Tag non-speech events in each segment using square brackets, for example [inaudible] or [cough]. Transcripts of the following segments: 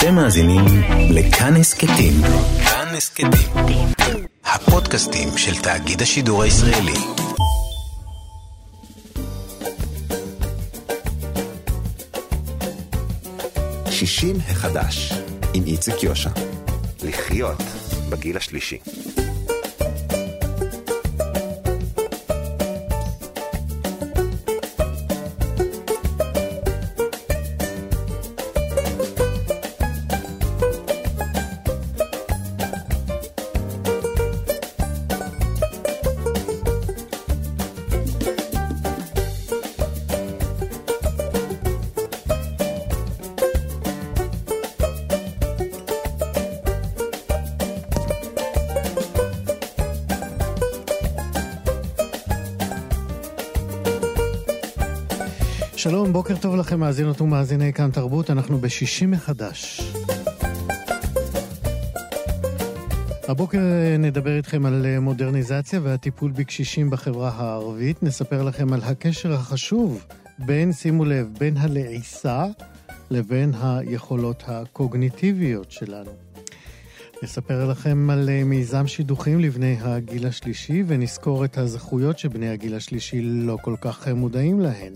אתם מאזינים לכאן הסכתים. כאן הסכתים. הפודקאסטים של תאגיד השידור הישראלי. שישים החדש, עם איציק יושע. לחיות בגיל השלישי. בוקר טוב לכם, מאזינות ומאזיני כאן תרבות, אנחנו בשישי מחדש. הבוקר נדבר איתכם על מודרניזציה והטיפול בקשישים בחברה הערבית. נספר לכם על הקשר החשוב בין, שימו לב, בין הלעיסה לבין היכולות הקוגניטיביות שלנו. נספר לכם על מיזם שידוכים לבני הגיל השלישי ונזכור את הזכויות שבני הגיל השלישי לא כל כך מודעים להן.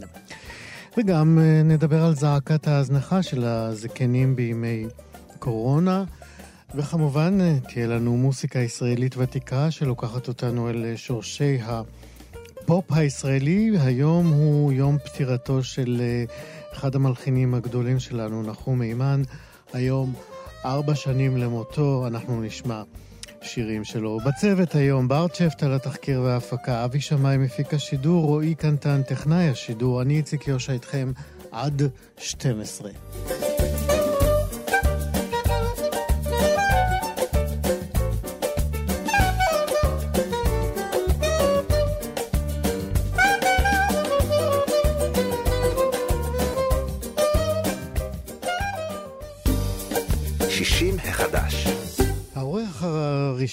וגם אה, נדבר על זעקת ההזנחה של הזקנים בימי קורונה, וכמובן אה, תהיה לנו מוסיקה ישראלית ותיקה שלוקחת אותנו אל שורשי הפופ הישראלי. היום הוא יום פטירתו של אה, אחד המלחינים הגדולים שלנו, נחום מימן. היום ארבע שנים למותו, אנחנו נשמע שירים שלו. בצוות היום, ברצ'פט על התחקיר וההפקה, אבי שמאי מפיק השידור, רועי קנטן טכנאי השידור, אני איציק יושע איתכם עד 12.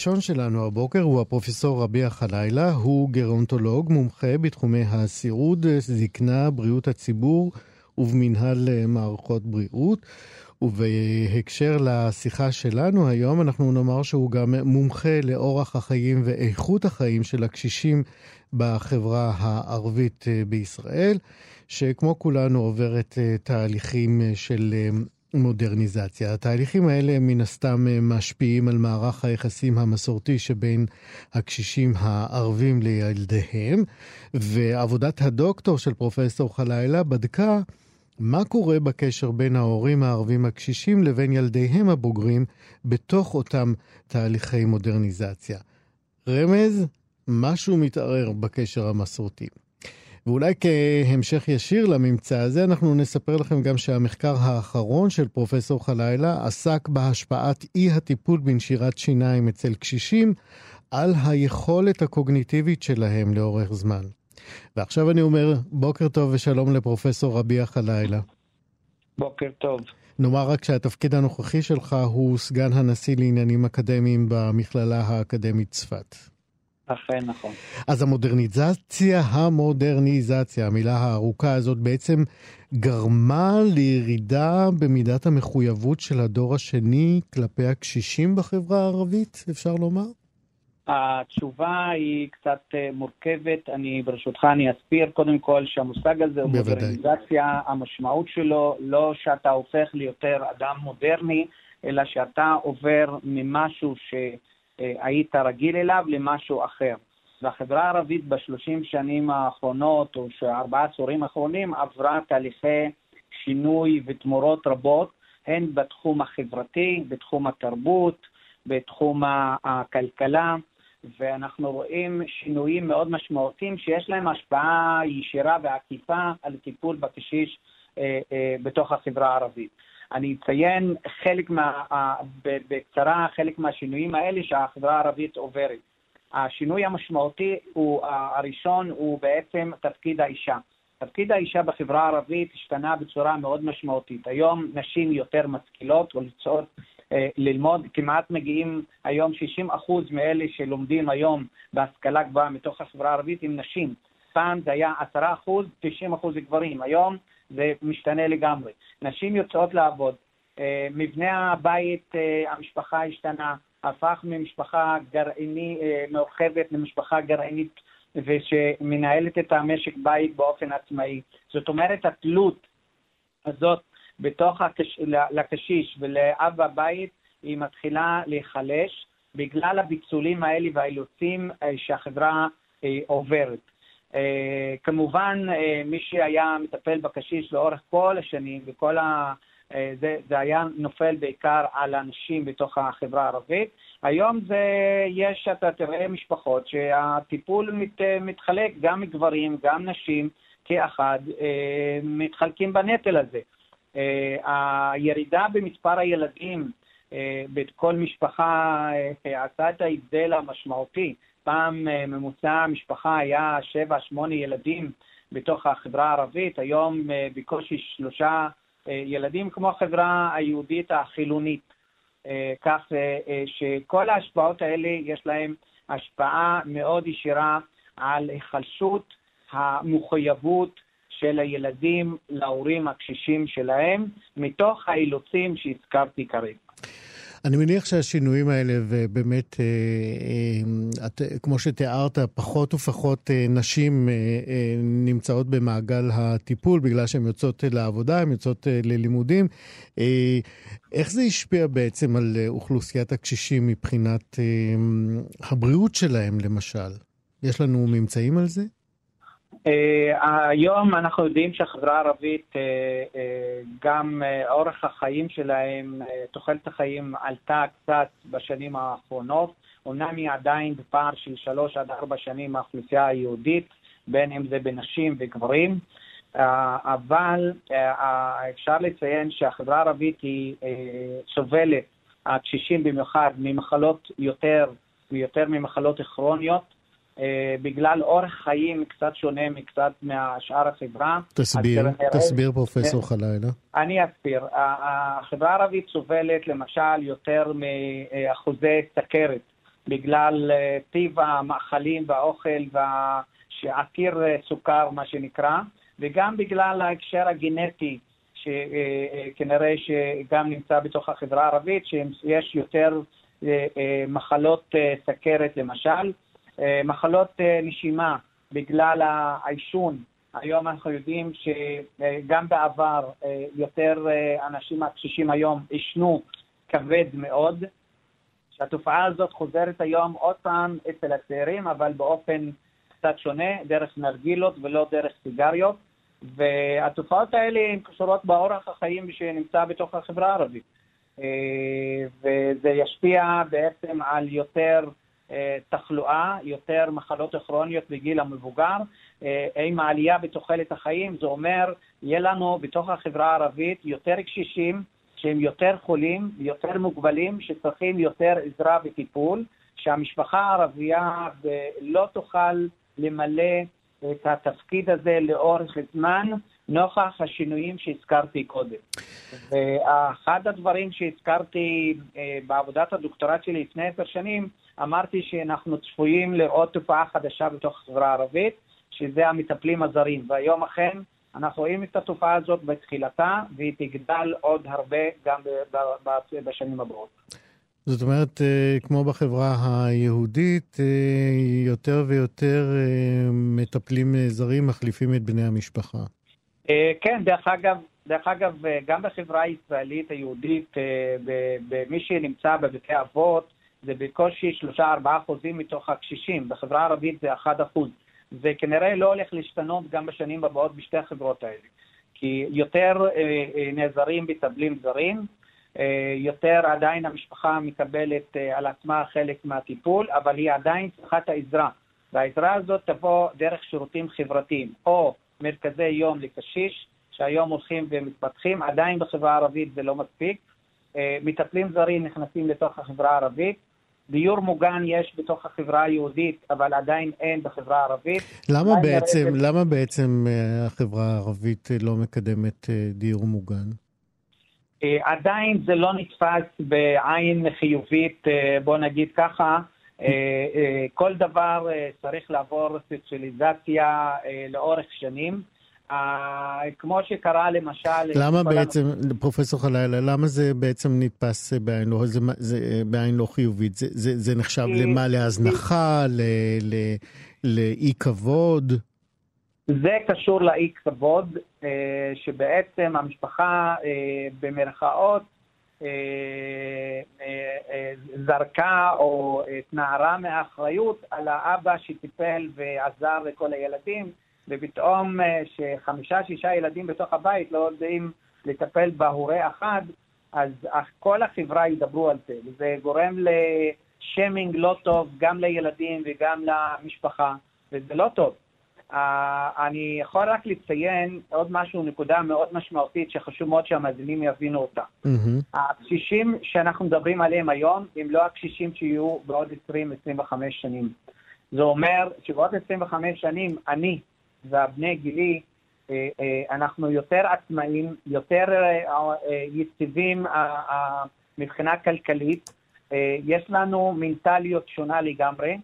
הראשון שלנו הבוקר הוא הפרופסור רביע חלילה, הוא גרונטולוג, מומחה בתחומי הסיעוד, זקנה, בריאות הציבור ובמנהל מערכות בריאות. ובהקשר לשיחה שלנו היום, אנחנו נאמר שהוא גם מומחה לאורח החיים ואיכות החיים של הקשישים בחברה הערבית בישראל, שכמו כולנו עוברת תהליכים של מודרניזציה. התהליכים האלה מן הסתם אה, משפיעים על מערך היחסים המסורתי שבין הקשישים הערבים לילדיהם, ועבודת הדוקטור של פרופסור חלילה בדקה מה קורה בקשר בין ההורים הערבים הקשישים לבין ילדיהם הבוגרים בתוך אותם תהליכי מודרניזציה. רמז, משהו מתערער בקשר המסורתי. ואולי כהמשך ישיר לממצא הזה, אנחנו נספר לכם גם שהמחקר האחרון של פרופסור חלילה עסק בהשפעת אי הטיפול בנשירת שיניים אצל קשישים על היכולת הקוגניטיבית שלהם לאורך זמן. ועכשיו אני אומר בוקר טוב ושלום לפרופסור רביע חלילה. בוקר טוב. נאמר רק שהתפקיד הנוכחי שלך הוא סגן הנשיא לעניינים אקדמיים במכללה האקדמית צפת. אכן נכון. אז המודרניזציה, המודרניזציה, המילה הארוכה הזאת בעצם גרמה לירידה במידת המחויבות של הדור השני כלפי הקשישים בחברה הערבית, אפשר לומר? התשובה היא קצת אה, מורכבת, אני ברשותך אני אסביר קודם כל שהמושג הזה הוא מודרניזציה, המשמעות שלו לא שאתה הופך ליותר אדם מודרני, אלא שאתה עובר ממשהו ש... היית רגיל אליו למשהו אחר. והחברה הערבית בשלושים שנים האחרונות, או שארבעה עשורים האחרונים, עברה תהליכי שינוי ותמורות רבות, הן בתחום החברתי, בתחום התרבות, בתחום הכלכלה, ואנחנו רואים שינויים מאוד משמעותיים שיש להם השפעה ישירה ועקיפה על טיפול בקשיש אה, אה, בתוך החברה הערבית. אני אציין חלק מה, בקצרה חלק מהשינויים האלה שהחברה הערבית עוברת. השינוי המשמעותי הוא, הראשון הוא בעצם תפקיד האישה. תפקיד האישה בחברה הערבית השתנה בצורה מאוד משמעותית. היום נשים יותר משכילות רוצות אה, ללמוד, כמעט מגיעים היום 60% מאלה שלומדים היום בהשכלה גבוהה מתוך החברה הערבית הם נשים. פעם זה היה 10%, 90% גברים. היום זה משתנה לגמרי. נשים יוצאות לעבוד. מבנה הבית, המשפחה השתנה, הפך ממשפחה גרעיני, מורחבת למשפחה גרעינית ושמנהלת את המשק בית באופן עצמאי. זאת אומרת, התלות הזאת בתוך הקש... לקשיש ולאב הבית, היא מתחילה להיחלש בגלל הביצולים האלה והאילוצים אה, שהחברה אה, עוברת. אה, כמובן, מי שהיה מטפל בקשיש לאורך כל השנים וכל ה... זה, זה היה נופל בעיקר על אנשים בתוך החברה הערבית. היום זה, יש, אתה תראה משפחות שהטיפול מת, מתחלק גם מגברים, גם נשים, כאחד, מתחלקים בנטל הזה. הירידה במספר הילדים אה, בכל משפחה אה, עשה את ההבדל המשמעותי. פעם אה, ממוצע המשפחה היה 7-8 ילדים בתוך החברה הערבית, היום בקושי שלושה ילדים, כמו החברה היהודית החילונית. כך שכל ההשפעות האלה יש להן השפעה מאוד ישירה על היחלשות המחויבות של הילדים להורים הקשישים שלהם, מתוך האילוצים שהזכרתי כרגע. אני מניח שהשינויים האלה, ובאמת, אה, אה, את, כמו שתיארת, פחות ופחות אה, נשים נמצאות במעגל הטיפול בגלל שהן יוצאות לעבודה, הן יוצאות ללימודים. איך זה השפיע בעצם על אוכלוסיית הקשישים מבחינת הבריאות שלהם, למשל? יש לנו ממצאים על זה? אה, היום אנחנו יודעים שהחברה הערבית, אה, אה, גם אורך החיים שלהם, תוחלת החיים עלתה קצת בשנים האחרונות. אומנם היא עדיין בפער של שלוש עד ארבע שנים מהאוכלוסייה היהודית, בין אם זה בנשים וגברים, אבל אפשר לציין שהחברה הערבית היא סובלת, הקשישים במיוחד, ממחלות יותר ויותר ממחלות כרוניות. אה, בגלל אורח חיים קצת שונה מקצת מהשאר החברה. תסביר, תסביר פרופסור חלילה. אני אסביר. החברה הערבית סובלת למשל יותר מאחוזי סכרת, בגלל אה, טיב המאכלים והאוכל שעתיר אה, סוכר, מה שנקרא, וגם בגלל ההקשר הגנטי. שכנראה שגם נמצא בתוך החברה הערבית, שיש יותר מחלות סכרת למשל, מחלות אה, נשימה בגלל העישון, היום אנחנו יודעים שגם בעבר אה, יותר אנשים הקשישים היום עישנו כבד מאוד, שהתופעה הזאת חוזרת היום עוד פעם אצל הצעירים, אבל באופן קצת שונה, דרך נרגילות ולא דרך סיגריות, והתופעות האלה הן קשורות באורח החיים שנמצא בתוך החברה הערבית. וזה ישפיע בעצם על יותר אה, תחלואה, יותר מחלות כרוניות בגיל המבוגר. אה, עם העלייה בתוחלת החיים, זה אומר, יהיה לנו בתוך החברה הערבית יותר קשישים שהם יותר חולים, יותר מוגבלים, שצריכים יותר עזרה וטיפול, שהמשפחה הערבייה לא תוכל למלא את התפקיד הזה לאורך זמן, נוכח השינויים שהזכרתי קודם. ואחד הדברים שהזכרתי אה, בעבודת הדוקטורט שלי לפני עשר שנים, אמרתי שאנחנו צפויים לראות תופעה חדשה בתוך החברה הערבית, שזה המטפלים הזרים, והיום אכן אנחנו רואים את התופעה הזאת בתחילתה, והיא תגדל עוד הרבה גם בשנים הבאות. זאת אומרת, אה, כמו בחברה היהודית, אה, יותר ויותר מטפלים זרים מחליפים את בני המשפחה. כן, דרך אגב, דרך אגב, גם בחברה הישראלית היהודית, במי שנמצא בבתי אבות, זה בקושי 3-4 אחוזים מתוך הקשישים, בחברה הערבית זה 1 אחוז. זה כנראה לא הולך להשתנות גם בשנים הבאות בשתי החברות האלה. כי יותר אה, אה, נעזרים בטבלים זרים, אה, יותר עדיין המשפחה מקבלת אה, על עצמה חלק מהטיפול, אבל היא עדיין צריכה את העזרה. והעזרה הזאת תבוא דרך שירותים חברתיים, או מרכזי יום לקשיש, שהיום הולכים ומתפתחים, עדיין בחברה הערבית זה לא מספיק. אה, מטפלים זרים נכנסים לתוך החברה הערבית, דיור מוגן יש בתוך החברה היהודית, אבל עדיין אין בחברה הערבית. למה בעצם, נראה... למה בעצם אה, החברה הערבית אה, לא מקדמת דיור מוגן? עדיין זה לא נתפס בעין חיובית, בוא נגיד ככה. כל דבר צריך לעבור סוציאליזציה לאורך שנים. כמו שקרה למשל... למה בעצם, פרופסור חלילה, למה זה בעצם נתפס בעין לא, זה, זה, בעין לא חיובית? זה, זה, זה נחשב למה? להזנחה? לאי כבוד? זה קשור לאי כבוד, אה, שבעצם המשפחה אה, במרכאות אה, זרקה או התנערה מאחריות על האבא שטיפל ועזר לכל הילדים, ופתאום שחמישה-שישה ילדים בתוך הבית לא יודעים לטפל בהורה אחד, אז כל החברה ידברו על זה, וזה גורם לשיימינג לא טוב גם לילדים וגם למשפחה, וזה לא טוב. Uh, אני יכול רק לציין עוד משהו, נקודה מאוד משמעותית שחשוב מאוד שהמאזינים יבינו אותה. Mm-hmm. הקשישים שאנחנו מדברים עליהם היום הם לא הקשישים שיהיו בעוד 20-25 שנים. זה אומר שבעוד 25 שנים אני והבני גילי, אה, אה, אנחנו יותר עצמאים, יותר יציבים מבחינה כלכלית, יש לנו מנטליות שונה לגמרי.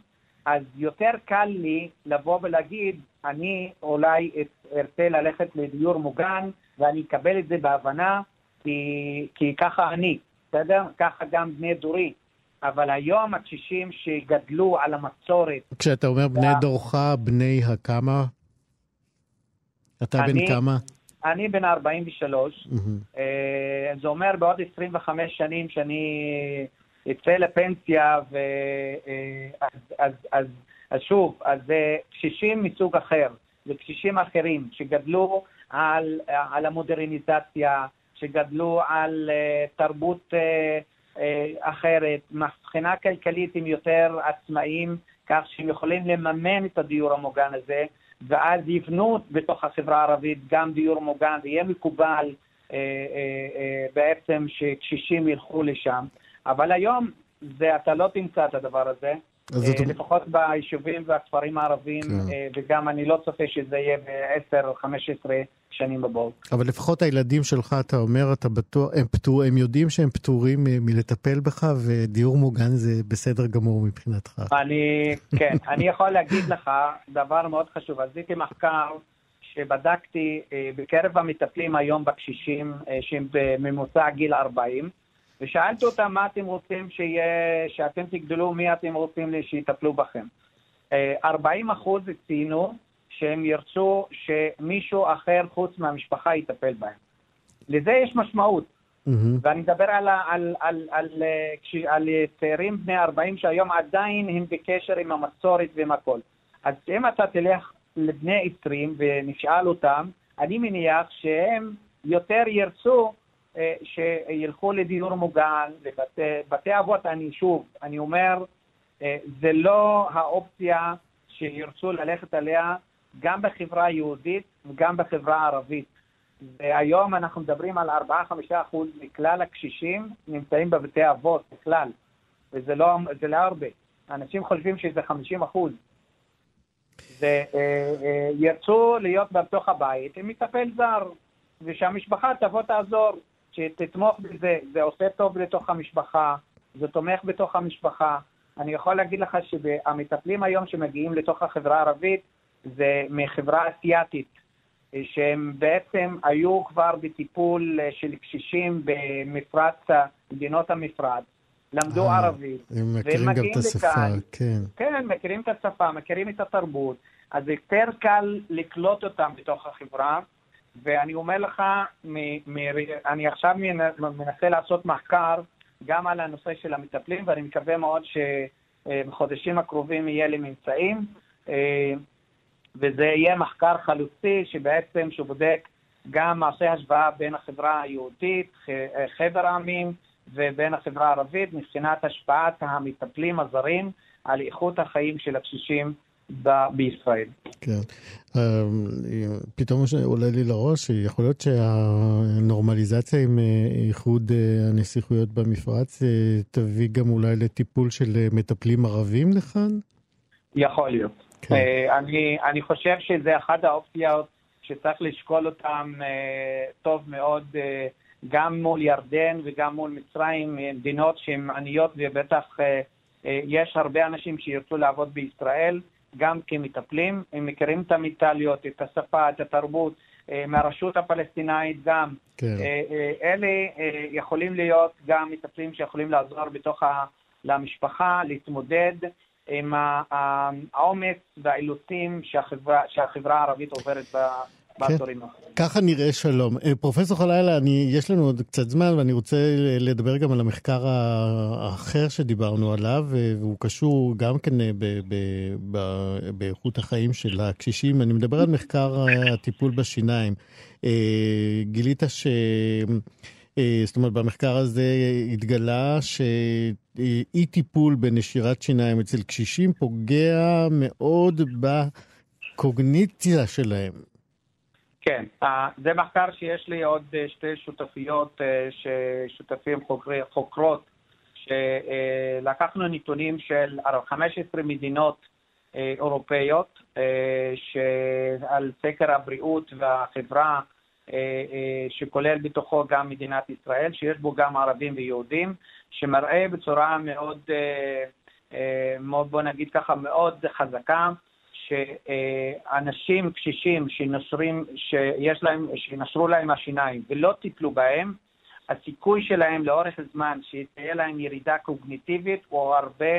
אז יותר קל לי לבוא ולהגיד, אני אולי ארצה ללכת לדיור מוגן, ואני אקבל את זה בהבנה, כי, כי ככה אני, בסדר? ככה גם בני דורי. אבל היום הקשישים שגדלו על המסורת... כשאתה אומר בני דורך, בני הכמה? אתה אני, בן כמה? אני בן 43. Mm-hmm. זה אומר בעוד 25 שנים שאני יצא לפנסיה, ו... אה, אז, אז, אז, אז שוב, אז זה קשישים מסוג אחר, זה קשישים אחרים שגדלו על, על המודרניזציה, שגדלו על uh, תרבות uh, אחרת, מבחינה כלכלית הם יותר עצמאים, כך שהם יכולים לממן את הדיור המוגן הזה, ואז יבנו בתוך החברה הערבית גם דיור מוגן, ויהיה מקובל uh, uh, uh, בעצם שקשישים ילכו לשם. אבל היום זה, אתה לא תמצא את הדבר הזה. אה, לפחות ביישובים והכפרים הערביים, כן. אה, וגם אני לא צופה שזה יהיה ב-10 או 15 שנים בבואו. אבל לפחות הילדים שלך, אתה אומר, אתה בטוח, הם, פטור, הם יודעים שהם פטורים אה, מלטפל בך, ודיור מוגן זה בסדר גמור מבחינתך. אני, כן, [laughs] אני יכול להגיד לך דבר מאוד חשוב. עשיתי מחקר שבדקתי בקרב המטפלים היום בקשישים, שהם בממוצע גיל 40, ושאלתי אותם מה אתם רוצים שיהיה, שאתם תגדלו, מי אתם רוצים שיטפלו בכם. 40 אה, אחוז ציינו שהם ירצו שמישהו אחר חוץ מהמשפחה יטפל בהם. לזה יש משמעות. Mm-hmm. ואני מדבר על, על, על, על, על, אה, על צעירים בני 40 שהיום עדיין הם בקשר עם המסורת ועם הכל. אז אם אתה תלך לבני 20 ונשאל אותם, אני מניח שהם יותר ירצו שילכו לדיור מוגן, לבתי אבות, אני שוב, אני אומר, אה, זה לא האופציה שירצו ללכת עליה גם בחברה היהודית וגם בחברה הערבית. והיום אנחנו מדברים על 4-5 אחוז מכלל הקשישים נמצאים בבתי אבות בכלל, וזה לא, לא הרבה. אנשים חושבים שזה 50 אחוז. וירצו אה, להיות בתוך הבית עם מטפל זר, ושהמשפחה תבוא תעזור. שתתמוך בזה, זה עושה טוב לתוך המשפחה, זה תומך בתוך המשפחה. אני יכול להגיד לך שהמטפלים היום שמגיעים לתוך החברה הערבית זה מחברה אסיאתית, שהם בעצם היו כבר בטיפול של קשישים במפרץ, מדינות המפרץ, למדו אה, ערבית, הם מכירים גם את השפה, לכאן, כן. כן, מכירים את השפה, מכירים את התרבות, אז יותר קל לקלוט אותם בתוך החברה. ואני אומר לך, מ- מ- אני עכשיו מנסה לעשות מחקר גם על הנושא של המטפלים, ואני מקווה מאוד שבחודשים הקרובים יהיה לי ממצאים, אה, וזה יהיה מחקר חלוצי שבעצם, שבודק גם מעשה השוואה בין החברה היהודית, חבר העמים, ובין החברה הערבית, מבחינת השפעת המטפלים הזרים על איכות החיים של הקשישים ב- בישראל. כן. אמ, פתאום עולה לי לראש שיכול להיות שהנורמליזציה עם אה, איחוד אה, הנסיכויות במפרץ אה, תביא גם אולי לטיפול של מטפלים ערבים לכאן? יכול להיות. כן. אני, אני חושב שזה אחת האופציות שצריך לשקול אותן טוב מאוד גם מול ירדן וגם מול מצרים, מדינות שהן עניות ובטח יש הרבה אנשים שירצו לעבוד בישראל. גם כמטפלים, הם מכירים את המנטליות, את השפה, את התרבות, מהרשות הפלסטינאית גם. כן. אלה יכולים להיות גם מטפלים שיכולים לעזור בתוך ה... למשפחה להתמודד עם העומס והאילוצים שהחברה, שהחברה הערבית עוברת ב... כן. ככה נראה שלום. אה, פרופסור חלילה, אני, יש לנו עוד קצת זמן ואני רוצה לדבר גם על המחקר האחר שדיברנו עליו, אה, והוא קשור גם כן אה, באיכות החיים של הקשישים. אני מדבר על מחקר הטיפול בשיניים. גילית ש... זאת אומרת, במחקר הזה התגלה שאי טיפול בנשירת שיניים אצל קשישים פוגע מאוד בקוגניציה שלהם. כן, זה מחקר שיש לי עוד אה, שתי שותפיות, אה, שותפים חוקרי, חוקרות, שלקחנו נתונים של 15 מדינות אה, אירופאיות על סקר הבריאות והחברה, שכולל בתוכו גם מדינת ישראל, שיש בו גם ערבים ויהודים, שמראה בצורה מאוד, מאוד בוא נגיד ככה, מאוד חזקה, שאנשים קשישים שנשרים, שיש להם, שנשרו להם השיניים ולא טיפלו בהם, הסיכוי שלהם לאורך זמן שתהיה להם ירידה קוגניטיבית הוא הרבה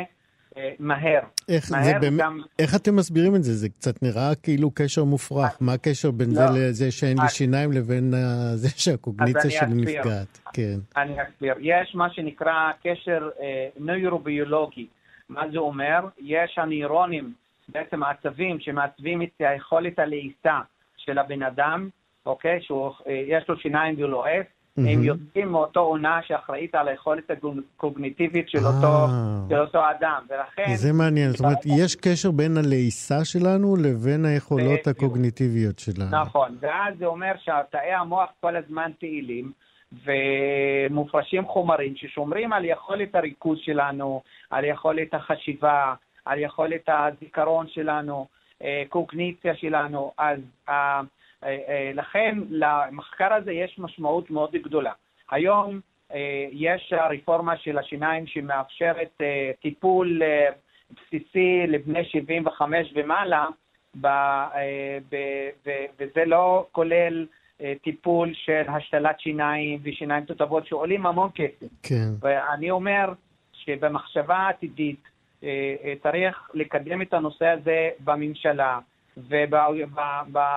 אה, מהר. איך, מהר זה באמת, גם... איך אתם מסבירים את זה? זה קצת נראה כאילו קשר מופרך. מה הקשר בין לא, זה לזה שאין לי שיניים לבין זה שהקוגניציה שלי נפגעת? כן. אני אסביר. יש מה שנקרא קשר אה, נוירוביולוגי. מה זה אומר? יש הנוירונים בעצם העצבים שמעצבים את היכולת הלעיסה של הבן אדם, אוקיי? שיש לו שיניים והוא לועס, mm-hmm. הם יוצאים מאותו עונה שאחראית על היכולת הקוגניטיבית של, אותו, אה. של אותו אדם, ולכן... זה מעניין, זאת אומרת, יש קשר בין הלעיסה שלנו לבין היכולות הקוגניטיביות שלנו. נכון, ואז זה אומר שתאי המוח כל הזמן פעילים. ומופרשים חומרים ששומרים על יכולת הריכוז שלנו, על יכולת החשיבה, על יכולת הזיכרון שלנו, אה, קוגניציה שלנו, אז אה, אה, לכן למחקר הזה יש משמעות מאוד גדולה. היום יש הרפורמה של השיניים שמאפשרת טיפול בסיסי לבני 75 ומעלה, וזה לא כולל טיפול של השתלת שיניים ושיניים תותבות שעולים המון כסף. כן. ואני אומר שבמחשבה עתידית, צריך לקדם את הנושא הזה בממשלה ובמשרד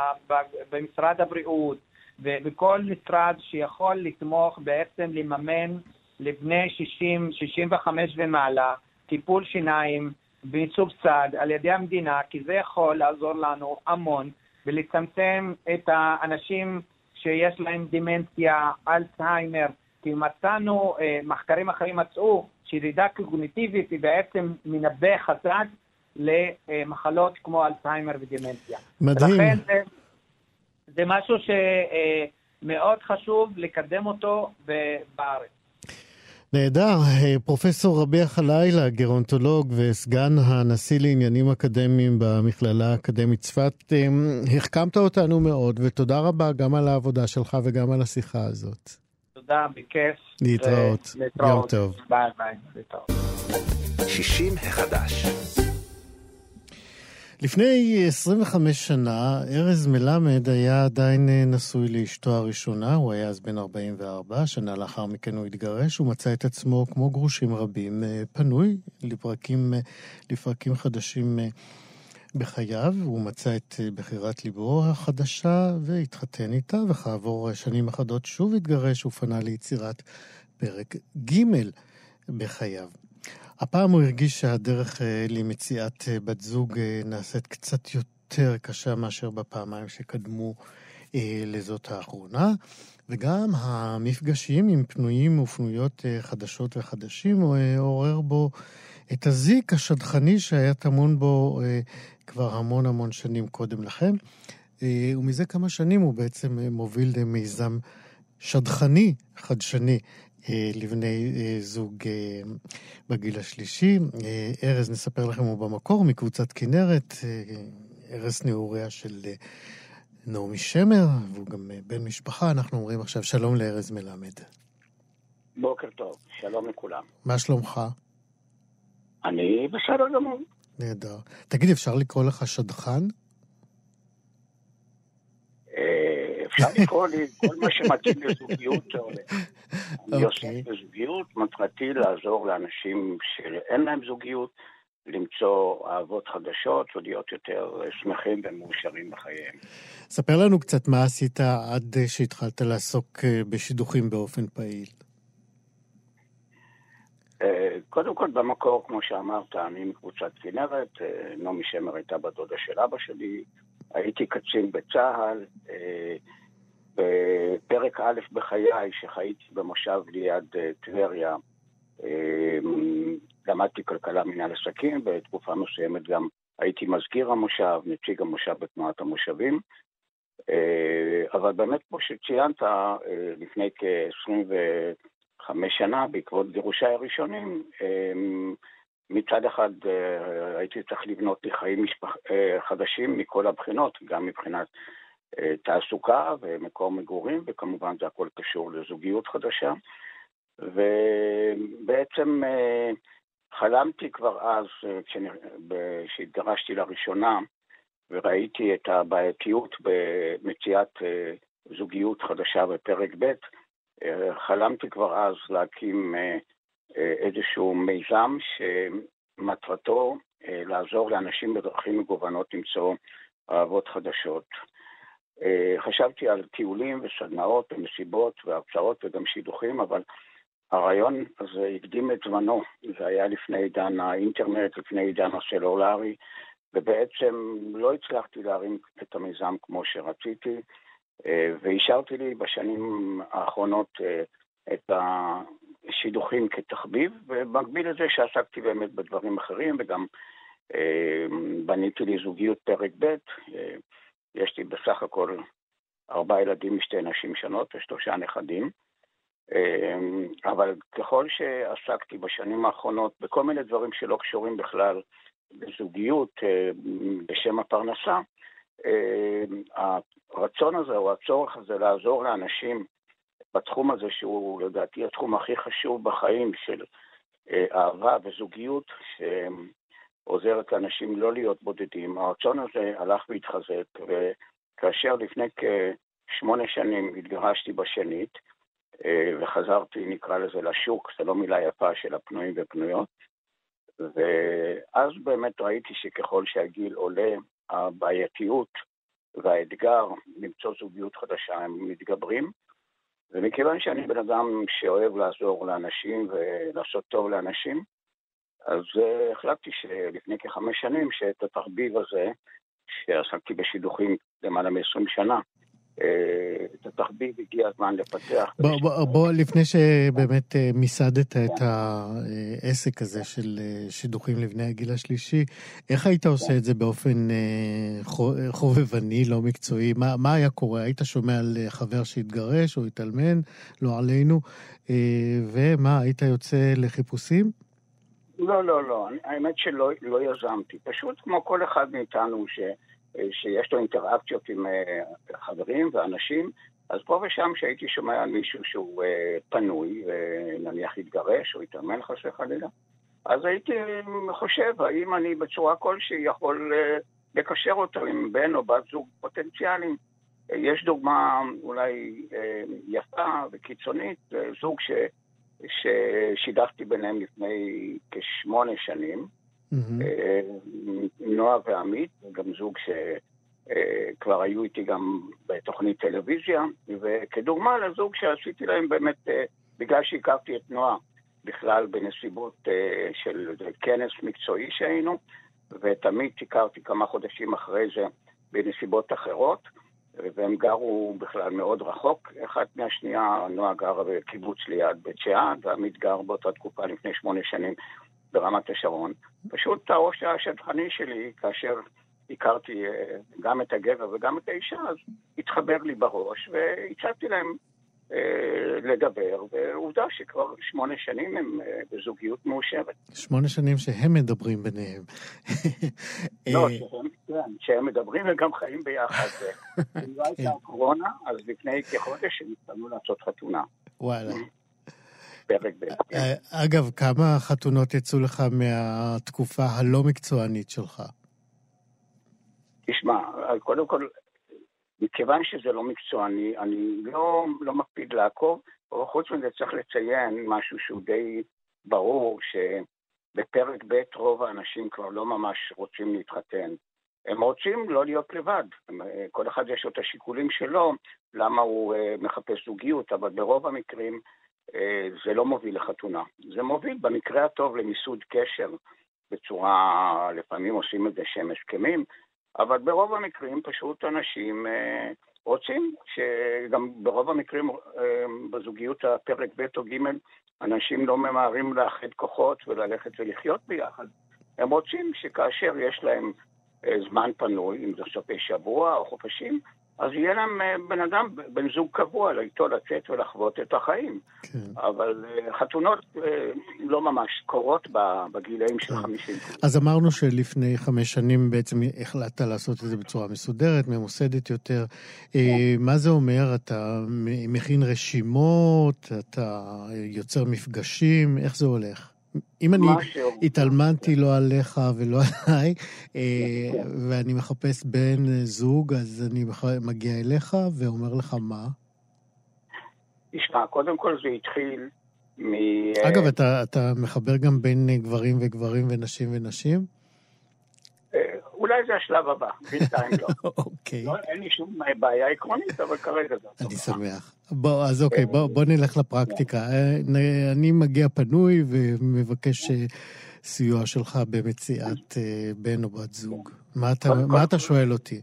הבריאות ובכל משרד שיכול לתמוך בעצם לממן לבני 60, 65 ומעלה טיפול שיניים מסובסד על ידי המדינה, כי זה יכול לעזור לנו המון ולצמצם את האנשים שיש להם דמנציה, אלצהיימר, כי מצאנו, אה, מחקרים אחרים מצאו שירידה קוגניטיבית היא בעצם מנבא חזק למחלות כמו אלצהיימר ודמנציה. מדהים. ולכן זה, זה משהו שמאוד חשוב לקדם אותו בארץ. נהדר. פרופסור רביע חלילה, גרונטולוג וסגן הנשיא לעניינים אקדמיים במכללה האקדמית צפת, אמ, החכמת אותנו מאוד, ותודה רבה גם על העבודה שלך וגם על השיחה הזאת. תודה, בכיף. להתראות. יום טוב. ביי ביי, להתראות. 60 החדש. לפני 25 שנה, ארז מלמד היה עדיין נשוי לאשתו הראשונה, הוא היה אז בן 44, שנה לאחר מכן הוא התגרש, הוא מצא את עצמו, כמו גרושים רבים, פנוי לפרקים, לפרקים חדשים בחייו, הוא מצא את אה, בחירת ליבו החדשה והתחתן איתה, וכעבור שנים אחדות שוב התגרש ופנה ליצירת פרק ג' בחייו. הפעם הוא הרגיש שהדרך אה, למציאת אה, בת זוג נעשית קצת יותר קשה מאשר בפעמיים שקדמו לזאת האחרונה, וגם המפגשים עם פנויים ופנויות חדשות וחדשים עורר בו את הזיק השדכני שהיה טמון בו כבר המון המון שנים קודם לכן, אה, ומזה כמה שנים הוא בעצם אה, מוביל מיזם שדכני, חדשני, אה, לבני זוג בגיל השלישי. ארז, נספר לכם, הוא במקור מקבוצת כנרת, ארז נעוריה של נעמי שמר, והוא גם בן משפחה. אנחנו אומרים עכשיו שלום לארז מלמד. בוקר טוב, שלום לכולם. מה שלומך? אני בסדר גמור. נהדר. תגיד, אפשר לקרוא לך שדכן? אה, אפשר לקרוא לי כל מה שמתאים לזוגיות. אני עוסק אוקיי. בזוגיות, מטרתי לעזור לאנשים שאין להם זוגיות, למצוא אהבות חדשות ולהיות יותר שמחים ומאושרים בחייהם. ספר לנו קצת מה עשית עד שהתחלת לעסוק אה, בשידוכים באופן פעיל. אה, קודם כל, במקור, כמו שאמרת, אני מקבוצת כנרת, אה, נעמי שמר הייתה בת דודה של אבא שלי, הייתי קצין בצה"ל, אה, בפרק א' בחיי, שחייתי במושב ליד טבריה, למדתי כלכלה מנהל עסקים, בתקופה מסוימת גם הייתי מזכיר המושב, נציג המושב בתנועת המושבים. אבל באמת, כמו שציינת, לפני כ-25 שנה, בעקבות גירושיי הראשונים, אה, מצד אחד אה, הייתי צריך לבנות לי חיים משפח... אה, חדשים מכל הבחינות, גם מבחינת אה, תעסוקה ומקום מגורים, וכמובן זה הכל קשור לזוגיות חדשה. ובעצם חלמתי כבר אז, כשהתגרשתי לראשונה, וראיתי את הבעייתיות במציאת זוגיות חדשה בפרק ב', חלמתי כבר אז להקים אה, איזשהו מיזם שמטרתו לעזור לאנשים בדרכים מגוונות למצוא אהבות חדשות. חשבתי על טיולים וסדנאות ומסיבות והרצאות וגם שידוכים, אבל הרעיון הזה הקדים את זמנו. זה היה לפני עידן האינטרנט, לפני עידן הסלולרי, ובעצם לא הצלחתי להרים את המיזם כמו שרציתי, והשארתי לי בשנים האחרונות את השידוכים כתחביב, ובמקביל לזה שעסקתי באמת בדברים אחרים, וגם בניתי לי זוגיות פרק ב', יש לי בסך הכל ארבעה ילדים משתי נשים שונות ושלושה נכדים. אבל ככל שעסקתי בשנים האחרונות בכל מיני דברים שלא קשורים בכלל בזוגיות בשם הפרנסה, הרצון הזה או הצורך הזה לעזור לאנשים בתחום הזה, שהוא לדעתי התחום הכי חשוב בחיים של אהבה וזוגיות, שעוזרת לאנשים לא להיות בודדים, הרצון הזה הלך והתחזק, וכאשר לפני כשמונה שנים התגרשתי בשנית, וחזרתי, נקרא לזה, לשוק, זו לא מילה יפה של הפנויים ופנויות, ואז באמת ראיתי שככל שהגיל עולה, הבעייתיות והאתגר למצוא זוגיות חדשה הם מתגברים, ומכיוון שאני בן אדם שאוהב לעזור לאנשים ולעשות טוב לאנשים, אז החלטתי שלפני כחמש שנים שאת התחביב הזה, שעסקתי בשידוכים למעלה מ-20 שנה, את התחביב הגיע הזמן לפתח. בוא, בוא, בוא, לפני שבאמת מיסדת את העסק הזה של שידוכים לבני הגיל השלישי, איך היית עושה את זה באופן חובבני, לא מקצועי? מה, מה היה קורה? היית שומע על חבר שהתגרש או התאלמן, לא עלינו, ומה, היית יוצא לחיפושים? לא, לא, לא. האמת שלא לא יזמתי. פשוט כמו כל אחד מאיתנו ש... שיש לו אינטראקציות עם חברים ואנשים, אז פה ושם כשהייתי שומע על מישהו שהוא פנוי, ונניח התגרש או התאמן חס וחלילה, אז הייתי חושב האם אני בצורה כלשהי יכול לקשר אותו עם בן או בת זוג פוטנציאליים. יש דוגמה אולי יפה וקיצונית, זוג ש... ששידכתי ביניהם לפני כשמונה שנים, Mm-hmm. נועה ועמית, גם זוג שכבר היו איתי גם בתוכנית טלוויזיה, וכדוגמה לזוג שעשיתי להם באמת, בגלל שהכרתי את נועה בכלל בנסיבות של כנס מקצועי שהיינו, ואת עמית הכרתי כמה חודשים אחרי זה בנסיבות אחרות, והם גרו בכלל מאוד רחוק, אחת מהשנייה, נועה גרה בקיבוץ ליד בית שאן, ועמית גר באותה תקופה לפני שמונה שנים ברמת השרון. פשוט הראש השטחני שלי, כאשר הכרתי גם את הגבר וגם את האישה, אז התחבר לי בראש, והצעתי להם אה, לדבר, ועובדה שכבר שמונה שנים הם אה, בזוגיות מאושרת. שמונה שנים שהם מדברים ביניהם. לא, שהם, כן, שהם מדברים וגם חיים ביחד. [laughs] אם לא הייתה קורונה, אז לפני כחודש הם התפנו לעשות חתונה. וואלה. פרק ב'. אגב, כמה חתונות יצאו לך מהתקופה הלא מקצוענית שלך? תשמע, קודם כל, מכיוון שזה לא מקצועני, אני לא, לא מקפיד לעקוב, אבל חוץ מזה צריך לציין משהו שהוא די ברור, שבפרק ב' רוב האנשים כבר לא ממש רוצים להתחתן. הם רוצים לא להיות לבד. כל אחד יש לו את השיקולים שלו, למה הוא אה, מחפש זוגיות, אבל ברוב המקרים אה, זה לא מוביל לחתונה. זה מוביל במקרה הטוב למיסוד קשר בצורה, לפעמים עושים את זה שהם הסכמים, אבל ברוב המקרים פשוט אנשים אה, רוצים, שגם ברוב המקרים בזוגיות הפרק ב' או ג', אנשים לא ממהרים לאחד כוחות וללכת ולחיות ביחד. הם רוצים שכאשר יש להם זמן פנוי, אם זה סופי שבוע או חופשים, אז יהיה להם אה, בן אדם, בן זוג קבוע, איתו לצאת ולחוות את החיים. כן. אבל אה, חתונות אה, לא ממש קורות בגילאים של כן. 50. אז אמרנו שלפני חמש שנים בעצם החלטת לעשות את זה בצורה מסודרת, ממוסדת יותר. כן. מה זה אומר? אתה מכין רשימות, אתה יוצר מפגשים, איך זה הולך? אם אני התעלמנתי לא עליך ולא עליי, אה, ואני מחפש בן זוג, אז אני מגיע אליך ואומר לך מה? תשמע, קודם כל זה התחיל מ... אגב, אתה, אתה מחבר גם בין גברים וגברים ונשים ונשים? אולי זה השלב הבא, בינתיים לא. [laughs] אוקיי. לא, אין לי שום בעיה עקרונית, אבל כרגע זה... אני שמח. בוא, אז אוקיי, בוא, בוא נלך לפרקטיקה. אה, אני מגיע פנוי ומבקש אה, סיוע שלך במציאת אה, בן או בת זוג. מה אתה, מה אתה שואל אותי?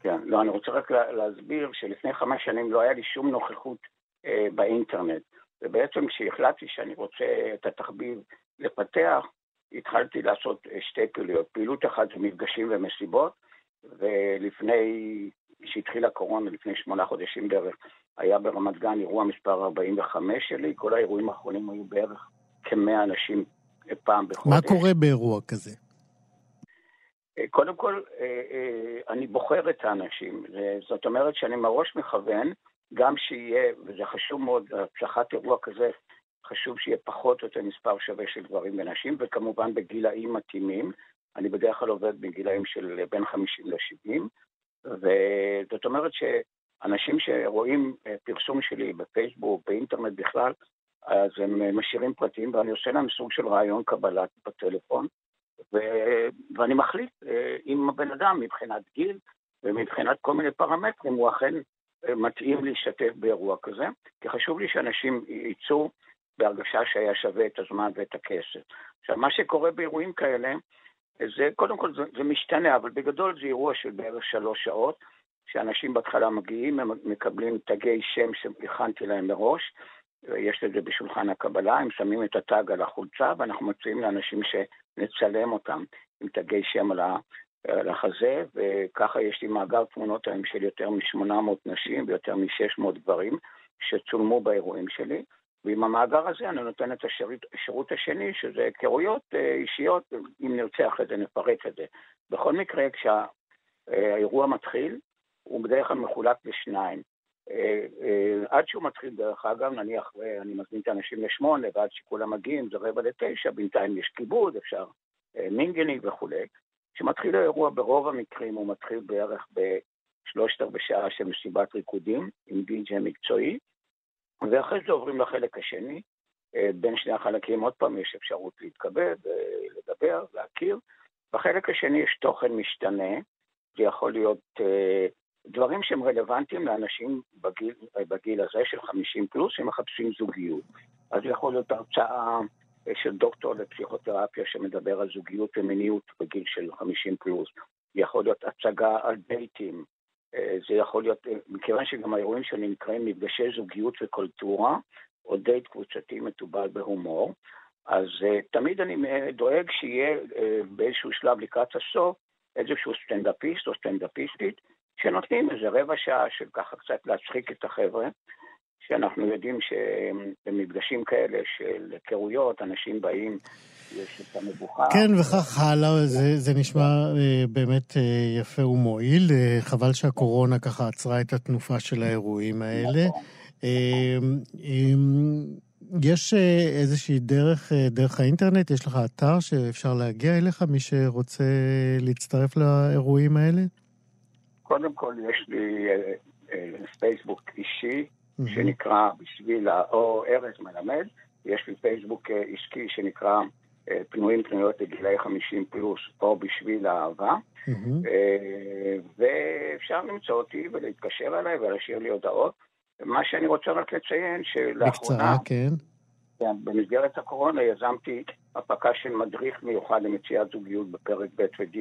כן, לא, אני רוצה רק להסביר שלפני חמש שנים לא היה לי שום נוכחות אה, באינטרנט. ובעצם כשהחלטתי שאני רוצה את התחביב לפתח, התחלתי לעשות אה, שתי פעילויות. פעילות אחת זה מפגשים ומסיבות, ולפני שהתחילה הקורונה, לפני שמונה חודשים בערך, היה ברמת גן אירוע מספר 45 שלי, כל האירועים האחרונים היו בערך כמאה אנשים פעם בחודש. מה קורה באירוע כזה? אה, קודם כל, אה, אני בוחר את האנשים. זאת אומרת שאני מראש מכוון, גם שיהיה, וזה חשוב מאוד, הצלחת אירוע כזה חשוב שיהיה פחות או יותר מספר שווה של גברים ונשים, וכמובן בגילאים מתאימים. אני בדרך כלל עובד בגילאים של בין 50 ל-70, וזאת אומרת שאנשים שרואים אה, פרסום שלי בפייסבוק, באינטרנט בכלל, אז הם אה, משאירים פרטים, ואני עושה להם סוג של רעיון קבלה בטלפון, ו... ואני מחליט אה, אם הבן אדם מבחינת גיל ומבחינת כל מיני פרמטרים הוא אכן מתאים להשתתף באירוע כזה, כי חשוב לי שאנשים יצאו בהרגשה שהיה שווה את הזמן ואת הכסף. עכשיו, מה שקורה באירועים כאלה, זה, קודם כל זה, זה משתנה, אבל בגדול זה אירוע של בערך שלוש שעות, שאנשים בהתחלה מגיעים, הם מקבלים תגי שם שהכנתי להם מראש, יש את זה בשולחן הקבלה, הם שמים את הטאג על החולצה, ואנחנו מציעים לאנשים שנצלם אותם עם תגי שם על החזה, וככה יש לי מאגר תמונות היום של יותר מ-800 נשים ויותר מ-600 גברים שצולמו באירועים שלי. ועם המאגר הזה אני נותן את השירות, השירות השני, שזה היכרויות אה, אישיות, אם נרצה אחרי זה נפרט את זה. בכל מקרה, כשהאירוע מתחיל, הוא בדרך כלל מחולק לשניים. אה, אה, עד שהוא מתחיל, דרך אגב, נניח אני מזמין את האנשים לשמונה, ועד שכולם מגיעים זה רבע לתשע, בינתיים יש כיבוד, אפשר mingling וכולי. כשמתחיל האירוע, ברוב המקרים הוא מתחיל בערך בשלושת רבעי שעה של מסיבת ריקודים, עם די.ג'יי מקצועי, ואחרי זה עוברים לחלק השני. אה, בין שני החלקים עוד פעם יש אפשרות להתכבד, אה, לדבר, להכיר. בחלק השני יש תוכן משתנה, זה יכול להיות אה, דברים שהם רלוונטיים לאנשים בגיל, בגיל הזה של 50 פלוס שמחפשים זוגיות. אז יכול להיות הרצאה של דוקטור לפסיכותרפיה שמדבר על זוגיות ומיניות בגיל של 50 פלוס. יכול להיות הצגה על דייטים, זה יכול להיות, אה, מכיוון שגם האירועים שלי נקראים מפגשי זוגיות וקולטורה, או דייט קבוצתי מתובל בהומור, אז uh, תמיד אני דואג שיהיה באיזשהו שלב לקראת הסוף איזשהו סטנדאפיסט או סטנדאפיסטית, שנותנים איזה רבע שעה של ככה קצת להצחיק את החבר'ה, שאנחנו יודעים שבמפגשים כאלה של היכרויות, אנשים באים יש את המבוכה. כן, וכך הלאה, זה, זה נשמע אה, באמת אה, יפה ומועיל. אה, חבל שהקורונה ככה עצרה את התנופה של האירועים האלה. נכון. אה, יש איזושהי דרך, דרך האינטרנט, יש לך אתר שאפשר להגיע אליך, מי שרוצה להצטרף לאירועים האלה? קודם כל יש לי פייסבוק אישי, שנקרא בשביל, או ארז מלמד, יש לי פייסבוק עסקי שנקרא פנויים פנויות לגילאי 50 פלוס, או בשביל האהבה. ואפשר למצוא אותי ולהתקשר אליי ולהשאיר לי הודעות. מה שאני רוצה רק לציין, שלאחרונה... בקצרה, כן. כן, במסגרת הקורונה יזמתי הפקה של מדריך מיוחד למציאת זוגיות בפרק ב' וג'.